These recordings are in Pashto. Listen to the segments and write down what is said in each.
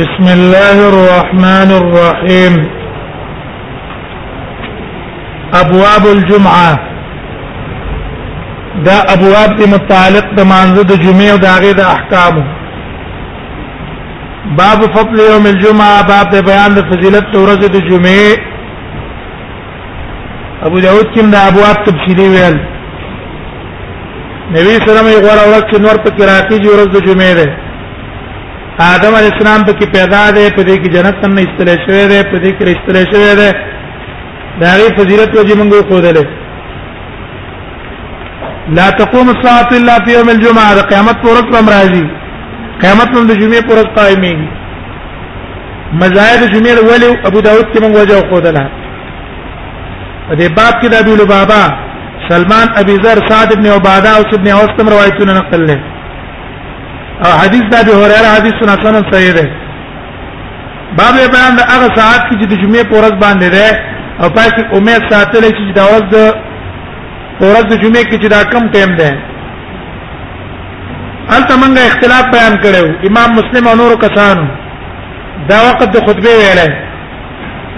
بسم الله الرحمن الرحيم ابواب الجمعه دا ابواب دي متعلق د مانزه د جمعې او د هغه د احکام باب فضل يوم الجمعه باب د بیان د فضیلت ورځ د جمعې ابو داود کوم د ابواب تفصیلی ویل نبی سلام یې غواړه ورځ نور په کراتی جوړه د جمعې ده آدم علی السلام په کې پیدا دی په دې کې جنت تم نه استلې شوی دی په دې کې استلې شوی دی دا غي فضیلت وجه موږ خو دلې لا تقوم الساعه الا في يوم الجمعه دا قیامت پر ورځ پر راځي قیامت پر د جمعې پر ورځ قائمېږي مزاید جمعې ولی ابو داود کې موږ وجه خو دلې په دې باب کې د ابو لبابا سلمان ابي ذر سعد بن عباده او ابن اوس تم روایتونه نقل لري او حدیث د ابي هريره حدیث حسن صحیح ده باب بیان د هغه ساعت کې چې د جمعې په ورځ باندې ده او پای کې امید ساتل چې دا ورځ د ورځ د جمعې کې چې دا کم ټیم ده ان تمنګ اختلاف بیان کړو امام مسلم او نورو کسانو دا وخت د خطبه ویلې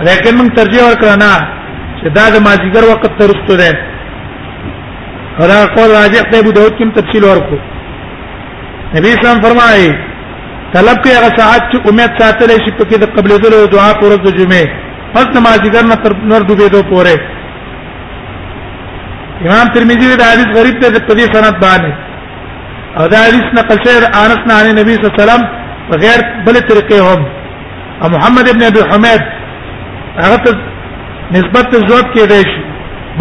لیکن موږ ترجیح ورکړه نه چې دا د مازیګر وخت ترسته ده هر هغه راجح دی بده کوم تفصیل ورکړو نبی اسلام فرمایي طلب کې هغه ساعت چې امید ساتلې شي په کې د قبلې دلو دعا پر د جمعې پس نمازګر نه تر نور دوبې دو پورې امام ترمذی دا حدیث غریب ته په دې سند باندې او دا حدیث نقل شعر انس نه عن نبی صلی الله علیه وسلم بغیر بل طریقې هم او محمد ابن ابي حمید هغه ته نسبت زوب کې دی شي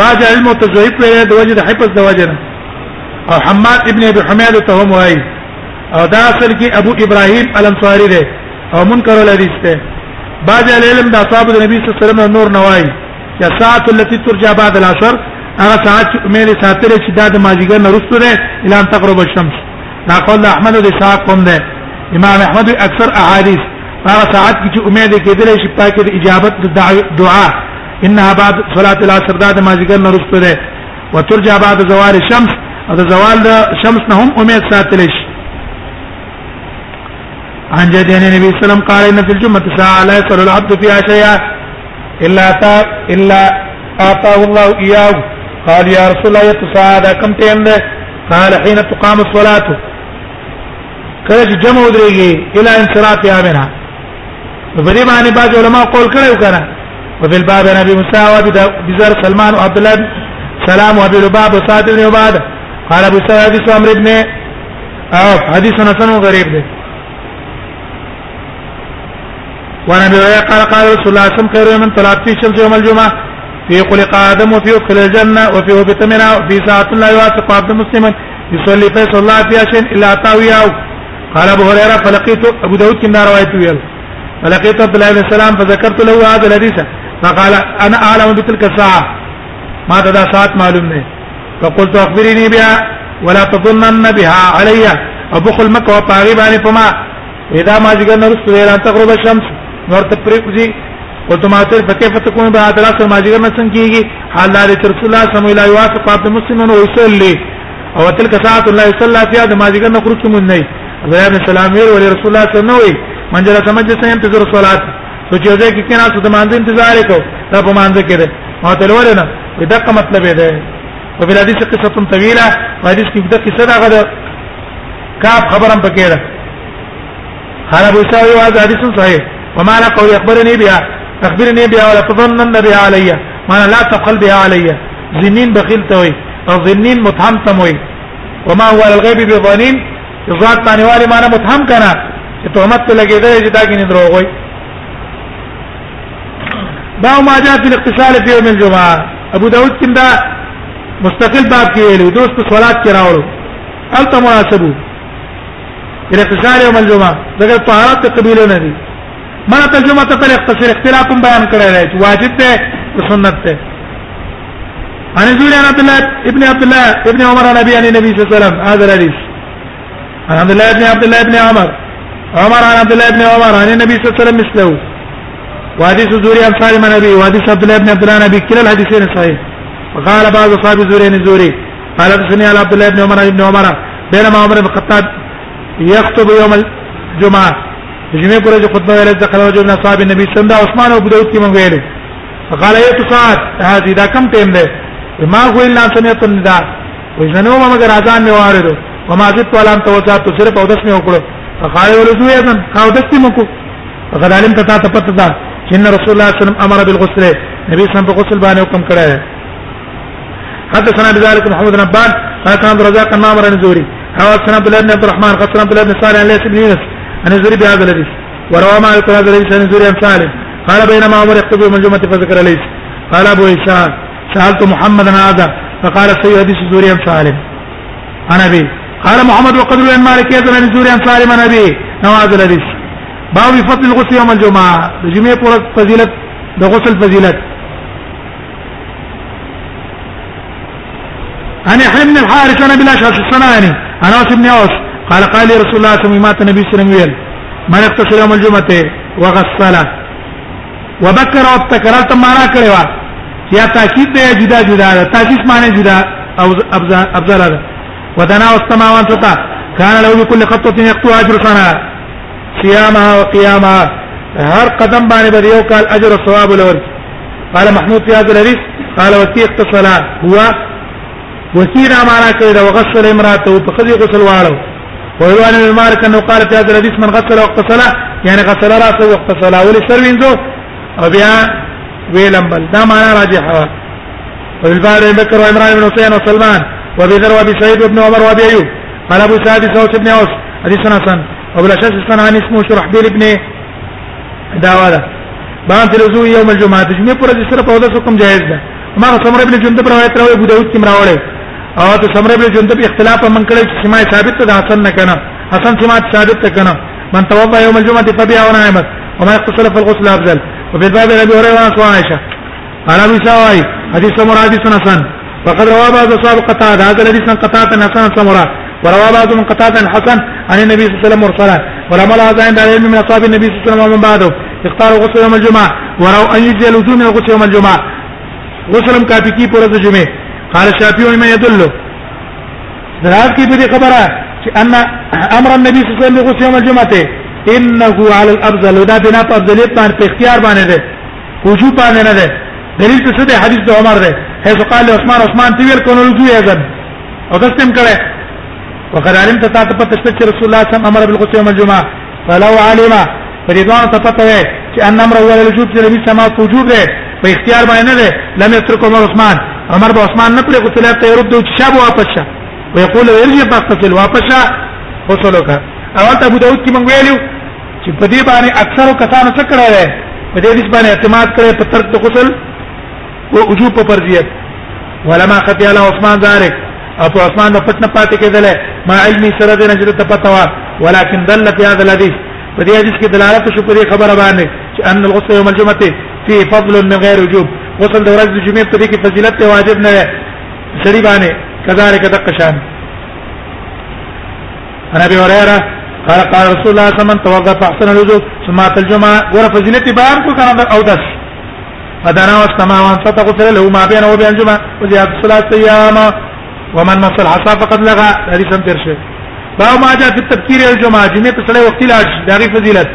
بعض علم او تزویق لري د وجه د حفظ د وجه او حماد ابن ابي حمید ته هم وایي او دا اصل کې ابو ابراهيم الانصاري دی او منکر الحديث دی بعض علم د اصحاب نبی صلی الله علیه وسلم نور نوای یا ساعت التي ترجى بعد العصر هغه ساعت مې ساتره چې دا د ماجیګر نه رسو ده اعلان تقرب الشمس دا قول احمد د اسحاق قوم ده امام احمد اکثر احادیث هغه ساعت چې امید کېدل شي پاکه د اجابت د دعا انها بعد صلاه العصر دا د ماجیګر نه رسو ده وترجى بعد زوال الشمس او د زوال د شمس نه هم امید ساتل شي عن جد ان يعني النبي صلى الله عليه وسلم قال ان في الجمعه ساعه لا يصل العبد فيها شيئا الا اتى الا اعطاه الله اياه قال يا رسول الله يتساعد كم تيند قال حين تقام الصلاه کله جمع ودريجي الى انصراف منها بنا په بعض العلماء قول کړي وکړه وفي الباب انا مساوى بزر سلمان وعبد الله سلام وابي لباب وسعد بن عباده قال ابو سعد بن عمرو بن او آه، حديث حسن غريب ده وانا بيوي قال قال رسول الله صلى الله عليه وسلم خير من في الشمس يوم الجمعه في خلق ادم وفي اكل الجنه وفي هبت منها وفي ساعه لا يوافق عبد مسلم يصلي في صلاة في شيء الا تاويه قال ابو هريره فلقيت ابو داود كنا روايته يل فلقيت عبد الله بن سلام فذكرت له هذا الحديث فقال انا اعلم بتلك الساعه ما تدا ساعات معلوم فقلت اخبرني بها ولا تظنن بها علي ابو خلمك وطاغي بني فما اذا ما جئنا رسول الى ان تغرب الشمس ورته پریکوزي وتماثل فكيف تكون بعد لا سر ماجر مسن کیږي حال الله رسول الله صلی الله علیه وسلم قد مسلمن ويصلي او تلك ساعه الله صلى فيها د ماجر نه خروج کوم نه الله ابن سلام ویل ول رسول الله صلی الله علیه من جرا سمجھ سے انتظار صلات سو چې ځکه کې نه ستاسو مانځ انتظار وکړو دا په مانځ کې ده ما ته ولول نه دغه مطلب ده په بل حدیث قصه طويله حدیث کې دغه قصه ده غره کاف خبرم پکې ده خراب وساوي واز حدیث صحیح وما لا قول اخبرني بها اخبرني بها ولا تظنن بها علي ما لا تقل بها علي ظنين بخيل توي او ظنين متهم تموي وما هو على الغيب بظنين ذات باندې والي ما نه متهم کنا چې تهمت لګیدل چې دا کې نه دروغ وي باب ما جاء في الاغتسال في يوم الجمعه ابو داود کندا مستقل باب کې ویلو دوست صلات کې راوړو التمناسبو الاغتسال يوم الجمعه دغه طهارت قبيله نه دي ما ترجمه ته اختصار اختلاف بیان کړی دی واجب دی سنت دی عن زوري عن عبد الله ابن عبد الله ابن عمر عن ابي عن النبي صلى الله عليه وسلم هذا الحديث عن عبد الله ابن عبد الله ابن عمر عمر عن عبد الله ابن عمر عن النبي صلى الله عليه وسلم مثله وحديث زوري عن سالم عن ابي وحديث عبد الله ابن عبد الله عن ابي كلا الحديثين صحيح وقال بعض اصحاب زوري ان زوري قال حدثني عن عبد الله ابن عمر ابن عمر بينما عمر بن الخطاب يخطب يوم الجمعه جمعه پر جو خطبه ویل د خلوج بن اصحاب النبي صلی الله علیه وسلم عثمان ابو داود کی مونږ ویل فقال ایت ساعت هذه دا کم ټیم ده ما هو الا سمعت النداء وزنو ما مگر اذان می واردو وما زدت ولا انت وزات صرف او دس می وکړو فقال ولذو اذن او دس می کو فقد علمت تا تپت دا ان رسول الله صلی الله علیه وسلم امر بالغسل نبی صلی الله غسل باندې حکم کړی حدثنا بذلك محمد بن عبان قال كان رزاق النامر الزوري حدثنا عبد الله بن عبد الرحمن قال عبد الله بن صالح عليه بن يونس أن الزهري بهذا الذي وروى ما يقول هذا الذي أن الزهري عن سالم قال بينما عمر يخطب من الجمعة فذكر ليس قال أبو هشام سألت محمدا هذا فقال سيء حديث الزهري عن سالم عن أبي قال محمد وقد روي عن مالك يزن عن الزهري عن سالم عن أبي نوع هذا الذي باب فضل الغسل يوم الجمعة بجميع طرق فزيلة بغسل فزيلة عن يحيى بن الحارث عن ابي الاشعث السناني عن اوس بن اوس قال قال رسول الله صلى الله عليه وسلم ويل من اغتسل يوم الجمعه وغسل وبكر وابتكر تم معنا کړي یا تاکید دی جدا جدا ده تاکید معنی جدا او ابزار ده ودنا والسماوات تطا كان له بكل خطوه يقطع اجر سنه صيامها وقيامها هر قدم باندې به یو کال اجر او ثواب لور قال محمود في هذا الحديث قال وثيق اغتسل هو وثينا معنا کړي ده وغسل امراته په خدي غسل واړو ويروان المار كانه قال في هذا الحديث من غسل واغتسل يعني غسل راسه واغتسل ولسر وينزو وبيا ويلم بل ده معنى راجحه وبالبار بكر وعمران بن حسين وسلمان وبذر وابي سعيد وابن عمر وابي ايوب قال ابو سعد سوس بن اوس حديث حسن وبلا شك عن اسمه شرحبيل بن داوود بان في رزو يوم الجمعه تجمع پر د سره په داسو کوم جائز ده ما سمر ابن جندب روایت راوي ابو داود کی مراوله او آه، د سمره بن په اختلاف من کړي چې سماع ثابت ته حسن نه کنا حسن سماع ثابت ته کنا من توضا يوم الجمعه فبها ونعمت وما اقتصر في الغسل افضل وفي الباب ابي هريره وعائشه قال ابي سواي حديث سمره حديث حسن فقد روى بعض اصحاب قتاده هذا الحديث الذي سن قتاده حسن سمره وروى بعض من قتاده حسن عن النبي صلى الله عليه وسلم مرسلا والعمل هذا عند العلم من اصحاب النبي صلى الله عليه وسلم ومن بعده اختاروا غسل يوم الجمعه وروا ان يجزي الوجوب يوم الجمعه غسل كافي كي پورز الجمعه قال الشافعي ما يدل دلالت کی بری خبره چې ان امر النبي صلى الله عليه وسلم بغسل يوم الجمعه انه على الافضل دا بنا په افضلیت باندې اختیار باندې ده وجوب باندې نه ده دلیل په څه دی حدیث د عمر ده حيث قال عثمان عثمان تیل کونه لجو یزن او دستم کړه وقد علمت تات پته چې رسول الله صلی الله امر بالغسل يوم الجمعه فلو علم فرضوان ته پته چې ان امر اول الوجوب چې نبی سما وجوب ده په اختیار باندې نه ده لم يترك عمر عثمان عمر به عثمان نه پرې غوښتل ته يرد چې شاب واپس شه ويقول ارجع فاستقل واپس شه وصلوك اول ته ابو داود کې مونږ ویلو چې په دې باندې اکثر کسانو څه کړی دی په دې باندې اعتماد کړی په ترک د غسل او وجوب په فرضیت ولما خطي على عثمان ذلك ابو عثمان په پټنه پاتې کېدل ما علمي سره دې نه چې ته پتاوه ولكن دل في هذا الحديث په دې حدیث کې دلالت شو په دې خبره باندې چې ان الغسل يوم الجمعه فيه فضل من غير وجوب غسل د ورځ د جمعې په دې کې فضیلت ته واجب نه دی سړي باندې کذالک د قشان انا به ورايره قال قال رسول الله صلى الله عليه وسلم توضا فاحسن الوضوء ثم اتى الجمعه ور فضیلت بیان کو کنه او دس فدنا والسماء فتغفر له ما بينه وبين الجمعه وزياده الصلاه ايام ومن مس الحصى فقد لغى حدیث هم تیر شوی باب ما جاء في التبكير الجمعه جمعه په سړی وخت لاج دغه فضیلت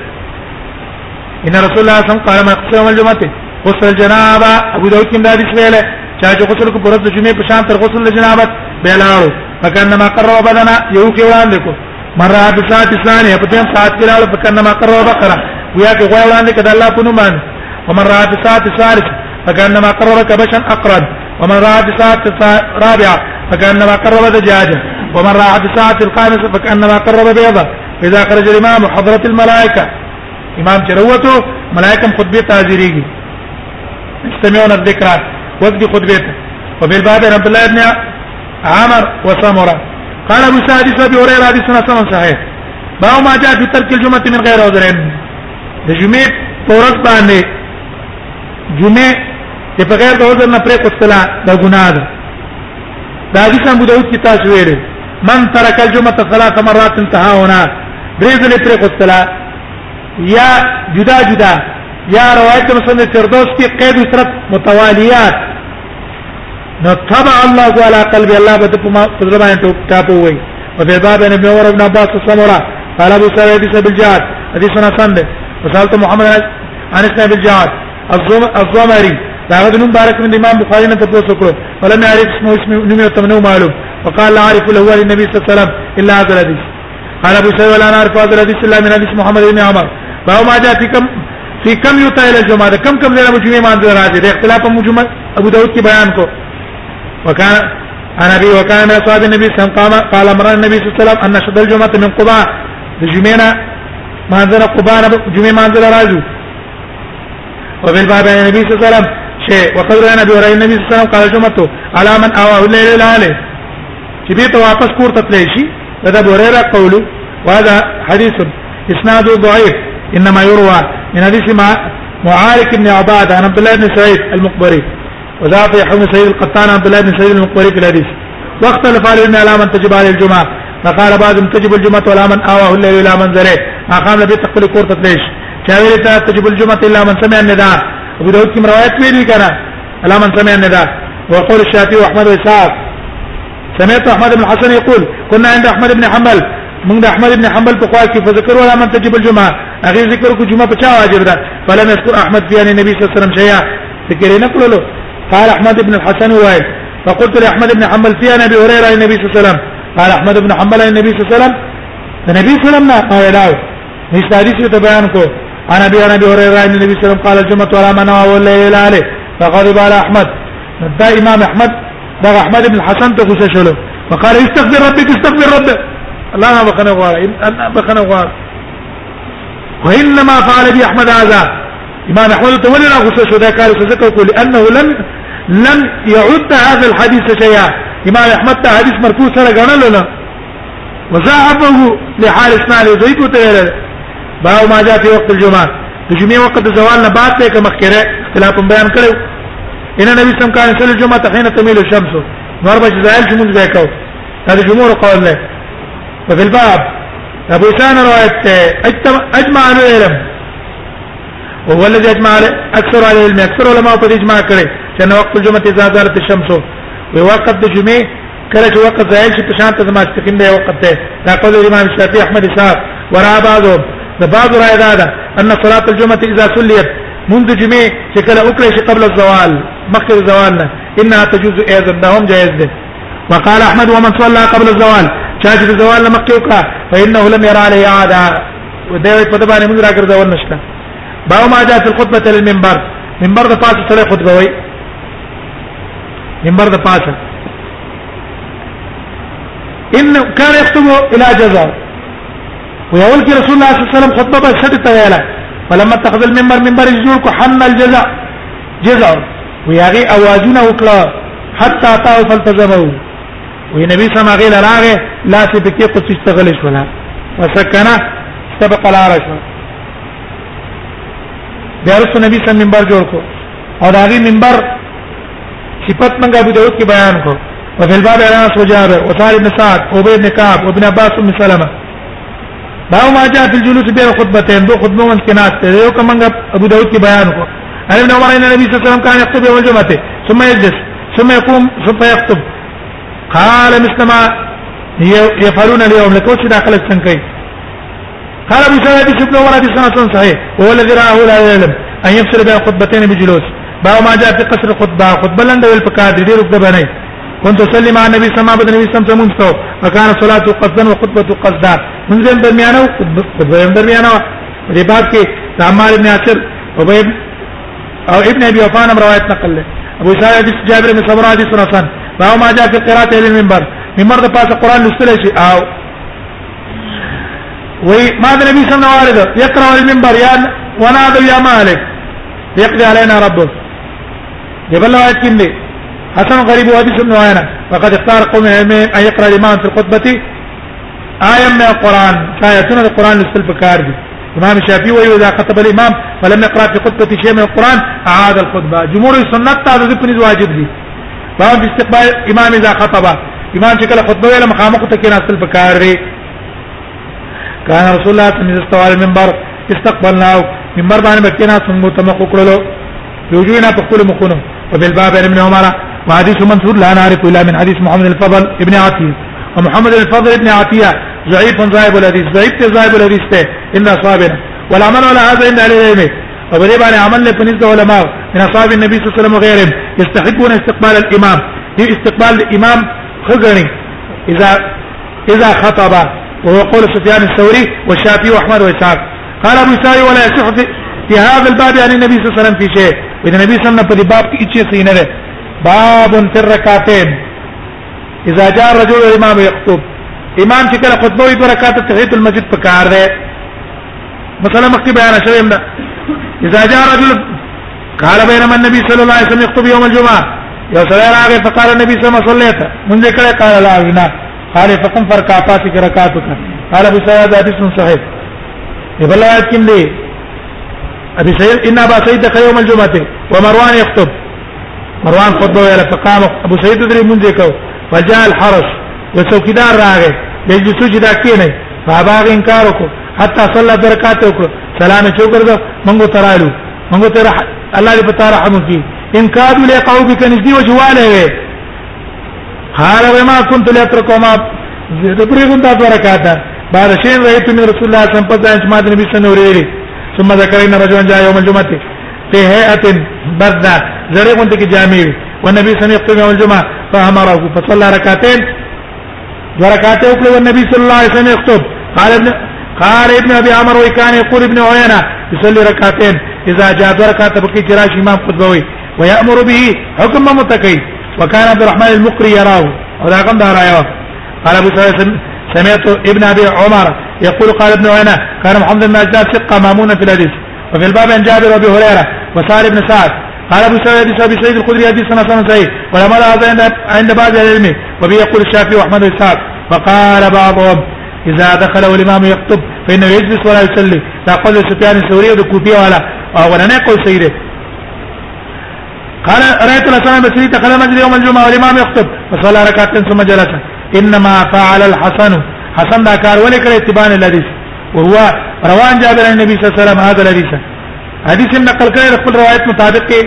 ان رسول الله صلى الله عليه وسلم قال ما اقسم الجمعه غسل جنابة ابو داود کې دا حدیث ویل چا چې غسل کو پرد جمعه په شان تر غسل جنابت الجنابت بلاړو فکان ما قرب بدنا یو کې وړاندې کو مرا د سات اسلام په دې سات کې لاړ فکان ما قرب بقره ویا کې وړاندې کړه الله په نوم باندې ومرا د سات ثالث فكان ما قرب كبشا اقرب ومن راى بساعة رابعة فكان ما قرب دجاجة ومن راى بساعة الخامسة فكان ما قرب بيضة فاذا خرج الامام حضرة الملائكة امام چروته ملائکه خطبه تعذيريږي يستمعون الذكر وفد خطبته وفي الباب عبد الله بن عامر وسمره قال ابو سعد ابي هريره حديثنا سنن صحيح باو ما جاء في ترك الجمعه من غير عذر د جمعې فورت باندې جمعې د بغیر د عذر نه پرې کوستلا د ګناه ده دا دي څنګه د کتاب ویل من ترک الجمعه ثلاث مرات انتهى هنا بریزل پرې کوستلا یا جدا جدا یا روایت مسند فردوس کی قید وسرت متوالیات نو تبع الله على قلب الله بدما تدرما انتو تابو وي وفي باب ابن عمر بن عباس السمرة قال ابو سعيد بن بالجهاد حديثنا سند وسالت محمد عن اسم بالجهاد الزمري داغه نوم بارک من امام بخاری نه تاسو کړو ولم يعرف اسمه اسم نوم ته نو معلوم وقال عارف له هو النبي صلى الله عليه وسلم الا هذا الحديث قال ابو سعيد ولا نعرف هذا الحديث الا من حديث محمد بن عمر فهو ما جاء في كم فی کم یو تایل الجمعه ده کم کم ځای به جمعه باندې راځي د اختلاف په مجمع ابو داود کې بیان کو وکانا انا ابي وكان من اصحاب النبي صلى الله عليه وسلم قال امر النبي صلى الله عليه وسلم ان شد الجمعه من قباء الجمعه منظر قباء جمعه منظر راجو وبالباب عن النبي صلى الله عليه وسلم شيء وقد راى النبي صلى الله عليه وسلم قال الجمعه على من اوى الليل الاله چې دې ته واپس کور ته تللی شي دا ابو هريره قول وهذا حديث اسناده ضعيف انما يروى من حديث معارك بن عباده عن عبد الله بن سعيد المقبري وذهب يحيى بن سعيد القطان عبد الله بن سعيد المقبري في الحديث واختلف العلم على من تجب عليه الجمعه فقال بعضهم تجب الجمعه ولا من اواه الليل الى منزله قام لبيت تقبل كورت ليش لا تجب الجمعه الا من سمع النداء ابو داود كم روايات بھی نہیں الا من سمع النداء ويقول الشافعي واحمد واسحاق سمعت احمد بن الحسن يقول كنا عند احمد بن حنبل من احمد بن حنبل كيف فذكروا لا من تجب الجمعه هغه ذکر کو جمعہ پچا واجب ده فلم يذكر احمد في ان النبي صلى الله عليه وسلم شيئا ذکر نه لو قال احمد بن الحسن قال فقلت لاحمد بن حنبل في ان ابي هريره النبي صلى الله عليه وسلم قال احمد بن حنبل النبي صلى الله عليه وسلم النبي صلى الله عليه وسلم قال له حدیث ته بیان کو انا ابي انا ابي هريره ان النبي صلى الله عليه وسلم قال الجمعه ولا من ولا الا عليه فغضب على احمد دا امام احمد دا احمد بن الحسن ته غوسه شلو فقال استغفر ربك استغفر ربك الله ما بخنه غوار انا بخنه غوار وانما فعل بي احمد هذا امام احمد تولى غصه شو ده قال ذكر لانه لم لم يعد هذا الحديث شيئا امام احمد حديث حدیث مرفوع سره غنل نه وزاحبه لحارس مالي ضيقه باو ما جاء في وقت الجمعه الجمعه وقت الزوال بعد ته مخكره اختلاف بيان کړو ان النبي صلى الله عليه وسلم الجمعه حين تميل الشمس ضرب جزائل جمود ذاك هذا جمهور قال له وفي الباب ابو سان روایت ته اجماع العلم وهو الذي اجمع اكثر اهل العلم اكثر علماء په اجماع کړي چې وقت الجمعه اذا زالت الشمس وي وقت د جمعه کله چې وقت زایل شي په شان ته زما استقیم به وقت ته دا قول امام شافعي احمد اسحاق ورا بعضو د بعض رائے دا ده ان صلاه الجمعه اذا صليت منذ جمعه چې کله وکړي شي قبل الزوال مخکې الزوال نه انها تجوز اذا لهم جائز ده وقال احمد ومن صلى قبل الزوال چا چې زوال مکه وکړه فإنه لم يرى عليه عادا ودوی په دبانې موږ راګرځول نشته باو ما جاء في الخطبه للمنبر منبر د پاسه سره خطبه وای منبر د پاسه ان كان يخطب الى جزر ويقول رسول الله صلى الله عليه وسلم خطبه شد طويله فلما اتخذ المنبر منبر الجزر حن الجزع جزر ويغي اوازونه وكلا حتى طاف فالتزموا وی نبی سم هغه لراغه لا چې پکې قص استغل شولا وسکنه سبق العرش بیا رسول نبی سم منبر جوړ کو او هغه منبر صفات منګه ابو داود کې بیان کو وفي الباب عن سجابه وثار بن سعد وابي بن كعب وابن عباس بن سلمة باو ما جاء في الجلوس بين خطبتين دو خطبه من كنات يو كمان ابو داود کی بیان کو ان ابن عمر ان النبي صلى الله عليه وسلم كان يخطب يوم الجمعه ثم يجلس ثم يقوم ثم يخطب قال مسلمه يفعلون اليوم لكو چې داخله څنګه کوي قال ابو سعيد بن عمر حديث حسن صحيح هو الذي راه لا يعلم ان يفصل بين خطبتين بجلوس باو ما جاء في قصر خطبه خطبه لند ويل پکار دي ډیر خطبه نه كنت اصلي مع النبي صلى الله عليه وسلم تمون سو وكان صلاته قصدا وخطبته قصدا من زين درمیانه خطبه درمیانه دې باب کې عمار بن عاصر او ابن ابي وفان روایت نقل له ابو سعيد جابر بن صبره حديث حسن فهو ما جاء في قراءة المنبر منبر د باس قران لستل شي او آه. وي ما د نبی الله عليه وسلم يقرأ المنبر يا ونادوا يا مالك يقضي علينا ربه جبل روایت لي حسن غريب حدیث ابن عینا وقد اختار قوم ان يقرأ الامام في الخطبه آية من القرآن فآياتنا القرآن للسلف كاردي الإمام الشافعي وهي إذا خطب الإمام ولم يقرأ في خطبة شيء من القرآن أعاد الخطبة جمهور السنة هذا ذكر واجب دي باب استقبال امام اذا خطب امام چې کله خطبه ویله مخامخ ته کې ناستل پکار لري کان رسول الله صلی الله علیه وسلم منبر استقبلنا منبر باندې مکه ناس موږ ته مخ کړلو یوجینا په خپل مخونو وبالباب ابن يعني عمر حدیث منصور لا نعرف الا من حديث محمد الفضل ابن عتيه ومحمد الفضل ابن عتيه ضعيف ضعيف الحديث ضعيف ضعيف الحديث ان صابر والعمل على هذا ان عليه او دې باندې عمل له پنځه علماء من اصحاب النبي صلى الله عليه وسلم وغيرهم يستحقون استقبال الامام هي استقبال الامام خغني اذا اذا خطب وهو قول سفيان الثوري والشافعي واحمد واسحاق قال ابو سعيد ولا يصح في هذا الباب عن النبي صلى الله عليه وسلم في شيء وان النبي صلى الله عليه وسلم في باب کې څه نه ده باب في الركعتين اذا جاء الرجل الامام يخطب امام چې کله خطبه وي برکات تحیت المسجد پکار ده مثلا مخکې بیان شوی اذا جاء رجل قال بينما النبي صلى الله عليه وسلم يخطب يوم الجمعه یو سره راغی فقال النبي صلى الله عليه وسلم منذ کړه قال لا وینا قال فقم فرقا فاتك ركعتك قال ابو سعيد حديث صحيح يبلغ كم لي ابي سعيد ان ابا سعيد دخل يوم الجمعه ومروان يخطب مروان خطبه ولا فقام ابو سعيد دري منذ كو فجاء الحرس وسوكدار راغي يجلسوا جدا كينه فابا انكارك حتى صلى بركاته سلام چې وکړو موږ ترالو موږ تر الله دې پتا رحم کی ان کادو له قاو بک نږدې وجواله وي حال ما كنت لاتركو ما ذبري كنت اتركاتا بعد شيء رأيت من رسول الله صلى الله عليه وسلم ما النبي صلى الله عليه وسلم ثم ذكر ان رجلا جاء يوم الجمعه في هيئه بذة زري كنت جامع والنبي صلى الله عليه وسلم يخطب يوم الجمعه فامره فصلى ركعتين وركعتين وكل والنبي صلى الله عليه وسلم يخطب قال قال ابن ابي عمر وكان يقول ابن عينه يصلي ركعتين اذا جاء ركعه بقي جراش امام قدوي ويامر به حكم متقي وكان عبد الرحمن المقري يراه ولا قم رايه قال ابو سعيد سمعت ابن ابي عمر يقول قال ابن عينه كان محمد بن عجلان ثقه مامونا في الحديث وفي الباب عن جابر وابي هريره وسعد بن سعد قال ابو سعيد ابي سعيد الخدري سنه سنه صحيح ولما هذا عند بعض العلم وبه يقول الشافعي واحمد بن وقال بعضهم اذا دخل الامام يخطب فانه يجلس ولا يصلي دا قول سفيان الثوري د کوفي والا او ورنه قول صحیح ده قال رايت الحسن البصري دخل مسجد يوم الجمعه والامام يخطب فصلى ركعتين ثم جلس انما فعل الحسن حسن دا کار ولې کړ اتباع الحديث وهو روان جابر النبي صلى الله عليه وسلم هذا الحديث حدیث نقل کړي خپل روایت مطابق کې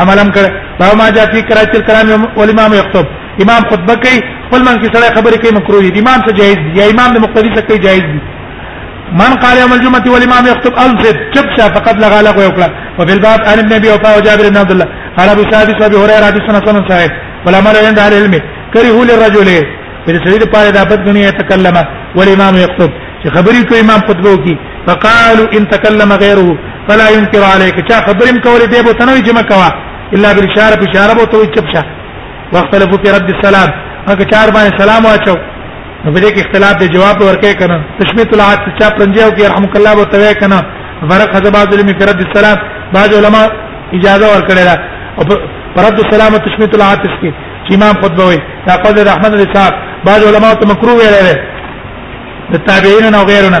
عملم کړ باب ما جاء في قراءه الكلام والامام يخطب امام خطبه کوي خپل من کې سره خبرې کوي مکروه دي امام ته جائز دي یا امام د مقتدی سره کوي جائز دي من قال يوم الجمعة والإمام يخطب أنصت جبسا فقد لغى لغو يقلع وفي الباب عن ابن أبي وفاء وجابر بن عبد الله قال أبو سعد وأبي هريرة حديثنا صلى الله عليه وسلم عند أهل العلم كرهوا للرجل في سيد قال إذا بدن يتكلم والإمام يخطب چې کوي امام خطبه کوي فقالوا ان تكلم غيره فلا ينكر عليك چا خبرې کولې دی به تنوي جمع کوا الا بالاشاره بشاره به تو چپشا واختلفوا في رد السلام هغه چار باندې سلام واچو نو بلې کې اختلاف دی جواب ورکې کنه تشمیت العاد چا پرنجو کې رحمک الله او توې کنه ورق حزباد المکرد السلام بعض علما اجازه ورکړه دا او پرد السلام او تشمیت العاد کې چې امام خطبه وي دا قول رحمت الله صاحب بعض علما ته مکروه ویل دي د تابعین او غیرنا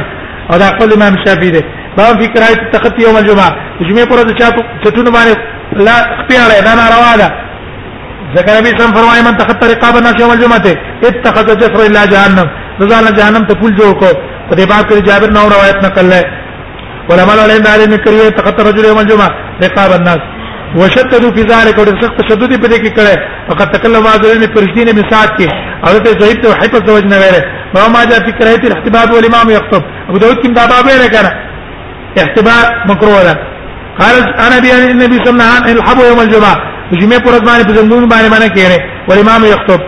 او دا قول امام شافعی دی باب فکرایت تخطی یوم الجمعه جمعه پر د چاپ چتون باندې لا اختیار نه ناروا ده ذکر نبی صلی الله علیه من تخت رقاب الناس یوم الجمعه اتخذ جسر الا جهنم رضان جهنم ته پول جوړ کو په دې باب کې جابر نو روایت نقل لای علماء علیه دار نکریه تخت رجل یوم الجمعه رقاب الناس وشددوا في ذلك اور سخت تشدد په دې کې کړه فقط تکلم حاضرین فرشتین می سات کې او ته زهید او حفظ زوج نه ویره ما ما جاء في كراهيه الاحتباب والامام يخطب ابو داود كم دابا بينه كان احتباب مكروه قال انا بي النبي صلى الله عليه وسلم الحبوا يوم الجمعه جمعه پر ځمانه په زندون باندې باندې کېره ول امام یخطب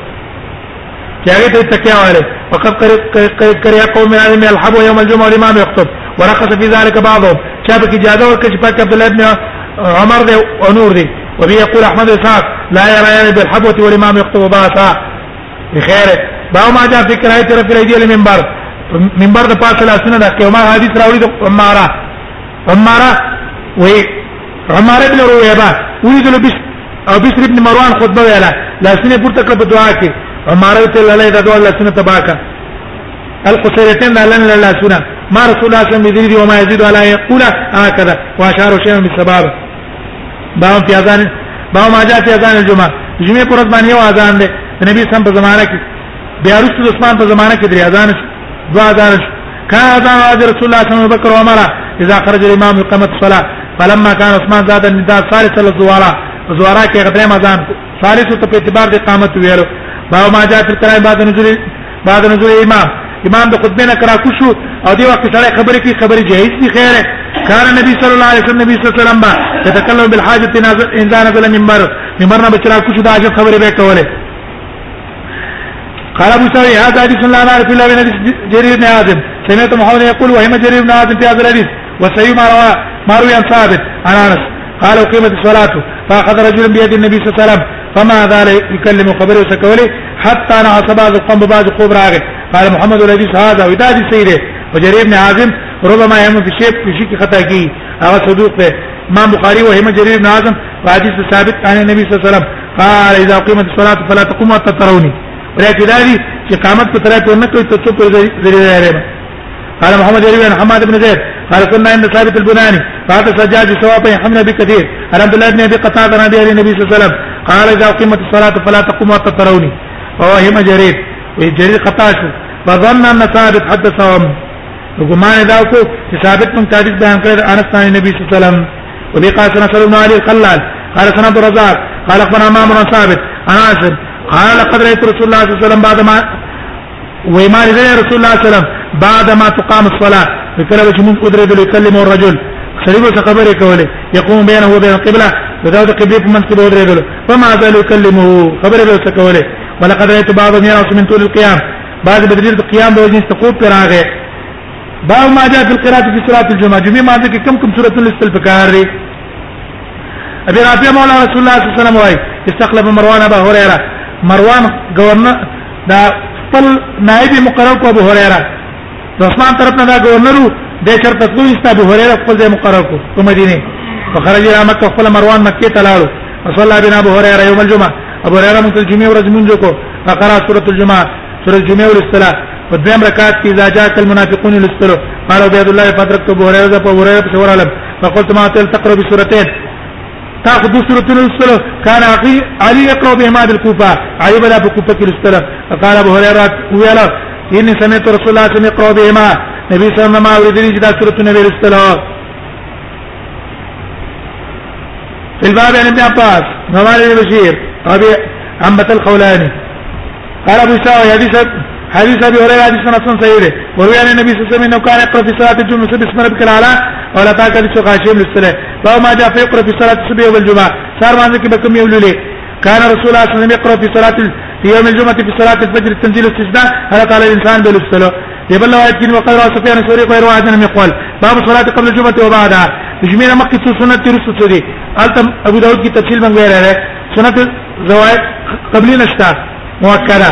چاغه ته تکیا وره فقط کریا قوم عالم الحب يوم الجمعه والامام يخطب ورقص في ذلك بعضهم شاب اجازه وكش بك عبد الله بن عمر ده ونور ده وبه يقول احمد اسحاق لا يرى بالحبوه والامام يخطب باسا بخير باو ما جاء في كرايه طرف الايدي المنبر منبر د پاسه لاسونه د قیامت حدیث راوړي د عماره عماره وي عماره بن رويبه ولد له او بشر ابن مروان خطبه ویلا لاسونه پورته کړ په دعا کې عمره ته لاله دا دعا لاسونه تباکا القصيرتين لن لاسونه ما رسول الله صلى الله عليه وسلم وما يزيد على يقول هكذا واشار شيئا بالسباب باو في اذان باو ما جاء في اذان الجمعه جمعه پر باندې یو اذان ده نبی سم په زمانہ کې بیا رسول عثمان په زمانہ کې درې اذان دوا اذان کان اذان رسول الله صلى الله عليه وسلم بکر عمره اذا خرج الامام اقامت الصلاه فلما كان عثمان زاد النداء ثالث الزوارة زوارا کې غدري مزان ثالث ته په اعتبار د قامت ویلو با ما جاء فی القران بعد نزول بعد نزول امام امام د خطبه نه کرا کو شو او دی وخت سره خبرې کی خبرې جهیز دي خیره کار نبی صلی الله علیه وسلم نبی صلی الله علیه وسلم تکلم بالحاجه انسان نزل منبر منبر نه بچرا کو شو دا عجب خبرې به کوله قال ابو سعيد هذا حديث لا نعرف الا من جرير بن عازم سمعت محمد يقول وهم جرير بن عازم في هذا الحديث وسيما روى ما روي عن ثابت عن انس قال اقيمت الصلاه فاخذ رجل بيد النبي صلى الله عليه وسلم فما زال يكلم خبره سكولي حتى نعس بعض القوم ببعض قبر قال محمد الحديث هذا وإذا السيد وجرير بن عازم ربما يهم في شيء في شيء خطا هذا صدوق ہے امام بخاری وهم جرير بن عازم وحديث ثابت عن النبي صلى الله عليه وسلم قال اذا اقيمت الصلاه فلا تقوموا حتى تروني ولكن ذلك چې قامت په طرف ورنه کوي ته څو پر ذریعہ قال محمد يروي عن حماد بن زيد قال كنا عند ثابت البناني فاتى السجاد بثوابه يحمنا بكثير عن عبد الله بن ابي قتاده عن النبي صلى الله عليه وسلم قال اذا اقيمت الصلاه فلا تقوموا حتى تروني فوهم جرير وجرير قطاشه فظن ان ثابت حدثهم وقمان دا کو چې ثابت کوم حدیث بیان کړی انس باندې نبی صلی الله عليه وسلم وبي قال سنه سلم علي الخلال قال سنه عبد الرزاق قال اخبرنا امام ثابت عن عاصم قال لقد رايت رسول الله صلى الله عليه وسلم بعد ما ويمان رسول الله صلى الله عليه وسلم بعد ما تقام الصلاه فكره چې موږ ادري يكلم الرجل سړي به خبرې کولې يقوم بينه وبين القبله وذا القبله په منځ کې به ادري دل فما زال يكلمه خبرې به کولې ولقد رايت بعضهم يرى من طول القيام بعض بدري القيام به وجه تقوب پر راغې باب ما جاء في القراءة في صلاة الجمعة جمعة ما ذكر كم كم سورة الاستل فكاري ابي رافع مولى رسول الله صلى الله عليه وسلم واي استخلف مروان ابا هريرة مروان گورنر دا خپل نائب مقرر کو ابو هريره د عثمان طرف نه دا گورنر د چرته تلو ایستا به هره خپل ځای مقرر کو په مدینه فخرج الى مکه خپل مروان مکه ته لاړو وصلى بنا ابو هريره يوم الجمعه ابو هريره موږ ته جمعه ورځ مونږ کو فقرا سوره الجمعه سوره الجمعه ولستلا په دویم رکعت کې اذا جاءك المنافقون لستلو قال عبد الله فدرك ابو هريره ابو هريره شور علم فقلت ما تل تقرا بسورتين تاخذ سورة الرسل كان علي يقرأ بهما بالكوفة علي بلا بالكوفة الرسل قال أبو هريرة ويلا ان سمعت رسول الله صلى الله عليه وسلم يقرا بهما نبی صلی الله عليه وسلم اوریدلی چې دا سورتونه ویل في الباب عن ابن عباس نوال بن بشير ربيع عمة الخولاني قال ابو اسحاق حديث حديث ابي هريره حديث حسن سيده وروي عن النبي صلى الله عليه وسلم انه قال اقرا في صلاه الجمعه بسم ربك الاعلى ولا تاكل الشيخ هاشم للصلاه فهو ما جاء اقرا في صلاه الصبح والجمعه صار ما ذكر بكم يوم الليل كان رسول الله صلى الله عليه وسلم يقرأ في صلاة في يوم الجمعة في صلاة الفجر التنزيل والاستسقاء هذا قال الإنسان بل الصلاة يبلغ آيات وقال رواه سفيان الثوري وغير واحد لم يقول باب صلاة قبل الجمعة وبعدها تجميل مكة سنة رسل سودي ألتم أبو داود کی تفصیل من غيره سنة سنت زوائد قبلی نشتا مؤكدة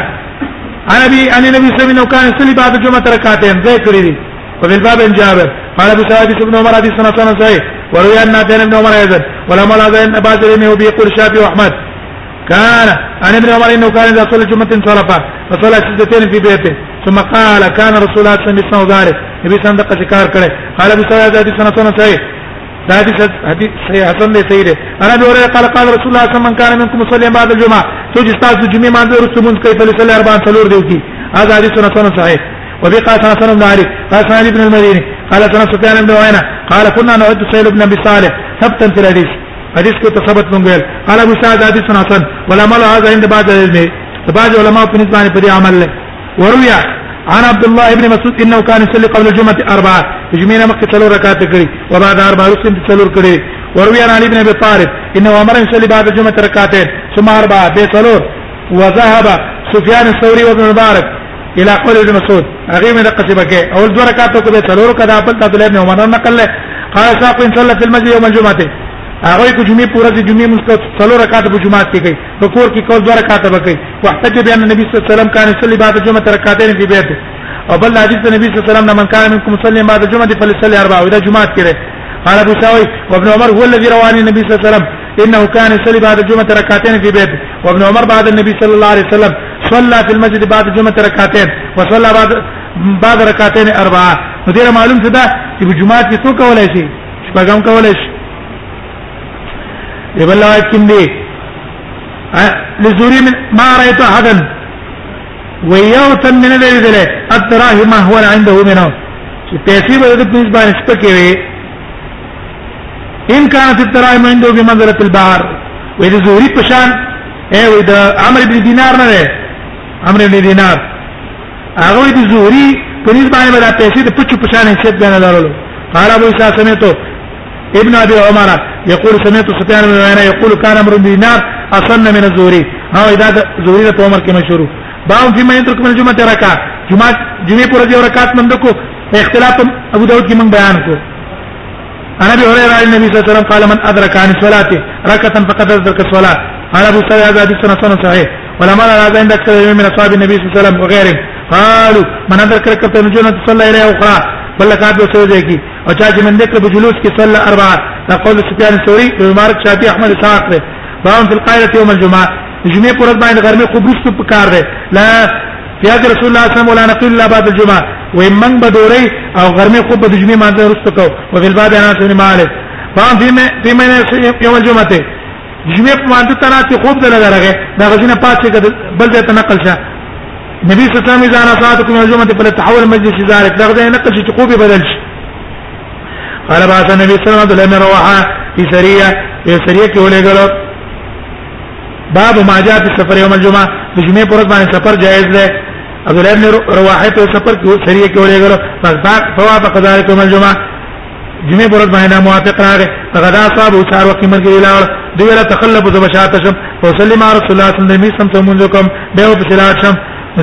عن ابي عن النبي صلى الله عليه وسلم كان يصلي بعد الجمعة ركعتين زي كريدي وفي الباب ان جابر قال ابو سعيد بن عمر حديث سنه سنه صحيح وروي ان بن عمر ايضا ولما لا زين ابا العلم وبيقول الشافعي واحمد كان عن ابن عمر انه كان اذا صلى جمعه انصرف فصلى سجدتين في بيته ثم قال كان رسول الله صلى الله عليه وسلم ذلك نبي صلى الله عليه وسلم قال ابي سعيد هذه سنه سنه سعيد حديث صحيح حسن دي صحیح دے انا ابو هريره قال قال رسول الله صلى الله عليه وسلم من كان منكم صلى بعد الجمعه توجد استاذ الجمعه ما ذور سمون كيف يصلي اربع صلور ديوتي هذا هذه سنه صحيح وفي قال سنه سنه بن علي قال سنه بن المديني قال سنه سفيان بن عيينه قال كنا نعد سيد بن ابي صالح ثبتا في الحديث حدیث کو تثبت مونږ ویل قال ابو سعد حدیث حسن ولا مل هذا عند بعض العلم بعض علماء په نسبت باندې په عمل له ورویا عن عبد الله ابن مسعود انه كان يصلي قبل الجمعه اربعه جمعه مکه څلور رکعات کړي او بعد اربعه رسم څلور کړي ورویا عن علي ابن ابي طالب انه امر يصلي بعد الجمعه ركعتين ثم اربعه به څلور وذهب سفيان الثوري وابن مبارك الى قول ابن مسعود هغه مې دقه سبکه اول دوه رکعات کو به څلور کدا خپل عبد الله ابن عمر نقل قال ساق ان صلى في المسجد يوم الجمعه هغه کو جمعې پورا د جمعې مسلط څلو رکعات په جمعات کې کوي په کور کې کول دوه رکعات به کوي واحتج بان النبي صلی الله علیه وسلم کان يصلي بعد الجمعه رکعتين في بيته او بل حدیث النبي صلی الله عليه وسلم من كان منكم مصليا بعد الجمعه فليصلي اربعه وده جمعه كده قال ابو ساوي وابن عمر هو الذي روى عن النبي صلى الله عليه وسلم انه كان يصلي بعد الجمعه ركعتين في بيته وابن عمر بعد النبي صلى الله عليه وسلم صلى في المسجد بعد الجمعه ركعتين وصلى بعد بعد ركعتين اربعه ودير معلوم ده چې جمعه کې څوک کولای شي شپږم کولای شي بل روایت کې دی لزوري من ما رايت احدا ويوتا من الذي له الدراهم هو عنده منه چې پیسې به د پنځ باندې سپکې وي ان كانت الدراهم عنده بمنزله البحر وې د زوري پشان اے وې د عمرو بن دینار نه ده عمرو بن دینار هغه د زوري پنځ باندې به د پیسې د پچو پشان حیثیت بیان لرلو قال ابو اسحاق سمعت ابن ابي عمره يقول سمعت سفيان بن عيينه يقول كان امر دينار اصلا من الزهري ها اذا زهري ته عمر کې مشهور باو فيما يترك من الجمعه ركعه جمعه جمعه پر دې رکعات مند کو اختلاف ابو داود کې من بیان کو انا ابي هريره عن النبي صلى الله عليه وسلم قال من ادرك عن صلاته ركعه فقد ادرك الصلاه انا ابو سعيد هذا حديث حسن صحيح ولما هذا عند اكثر من اصحاب النبي صلى الله عليه وسلم وغيرهم قالوا من ادرك ركعه من الجنه صلى اليها اخرى بل لك ابو سعيد او چا چې من ذکر بجلوس کې صلى اربعه نقول سفيان الثوري ومارك شافعي احمد اسحاق ده فهم في القاهره يوم الجمعه جمعه پر باندې غرمه قبرص په کار ده لا فياج رسول الله صلى الله عليه وسلم بعد الجمعه ومن بدوري او غرمه خوب د جمعه باندې رستکو او بل بعد انا سن مالك فهم في في من يوم الجمعه جمعه په باندې تراته خوب دل درغه دا غزنه پاتې کده بل ځای ته نقل شه نبی صلی الله علیه وسلم اذا انا صلاتكم الجمعه فلا تحول مجلس ذلك دا غزنه نقل چې خوبي بدل شي قال بعث النبي صلى الله عليه وسلم روحا في سريه في سريه کې ولګل باب ما جاء في السفر يوم الجمعه د جمعې پر ورځ باندې سفر جائز دی عبد الله بن رواحه په سفر کې سريه کې ولګل فوافق ذلك يوم الجمعه جمعې پر ورځ باندې موافق راغی فغدا صاحب او سار وقت مرګ ویلا دی ولا تخلف زبشات شم وسلم على رسول الله صلى الله عليه وسلم منذكم به په صلات شم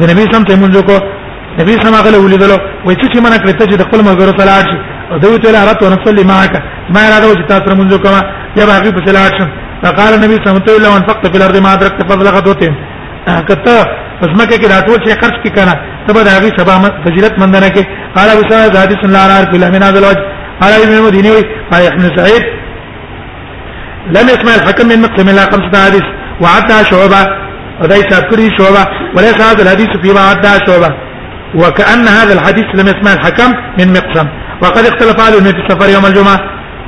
د نبی سم ته منځو کو نبی سم هغه ولیدلو وای چې منه کړته چې د خپل مګر صلات شي دوی ته لاره ته نصلي معك ما را دوی ته تاسو مونږ کوه یا باقي په صلاح شم فقال النبي صلى الله عليه وسلم انفقت في الارض ما ادركت فضل غدوتهم کته مکه کې راتو چې خرج کی کنه تبه دا غي سبا فضیلت مندنه کې قال ابو سعد حدیث الله علیه وسلم من هذا الوجه قال ابن المديني قال ابن سعيد لم يسمع الحكم من مقسم الا خمس حديث وعدا شعبة وذي سابكري شعبة وليس هذا الحديث فيما عدى شعبة وكأن هذا الحديث لم يسمع الحكم من مقسم وقد اختلف اهل في السفر يوم الجمعه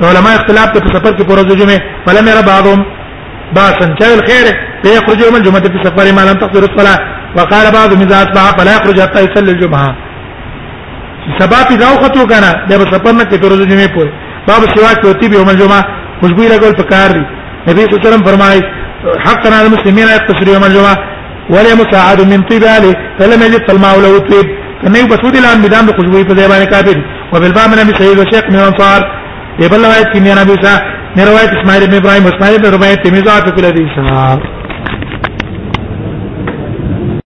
علماء اختلاف في السفر کې پروز جمعه فلم يرى بعضهم باسا جاء الخير فيخرج يوم الجمعه في السفر ما لم تقصر الصلاه وقال بعضهم اذا اصبح فلا يخرج حتى يصلي الجمعه سبا پی داو خطو کنا د سفر نه کې پروز جمعه پورې باب سوا کوتی به يوم الجمعه خوشبو لګول پکار دي نبی صلی الله علیه وسلم فرمایي حقا على المسلمين يقتصر يوم الجمعه ولا مساعد من طباله فلم يجد فالماء له طيب فنه بسود الان بدام خوشبو په ځای باندې کافر وبالباء من ابي سعيد وشيخ من الانصار يبلغ ايت كنيان ابي سعيد من روايه اسماعيل بن ابراهيم واسماعيل بن ربيعه تميزات في الحديث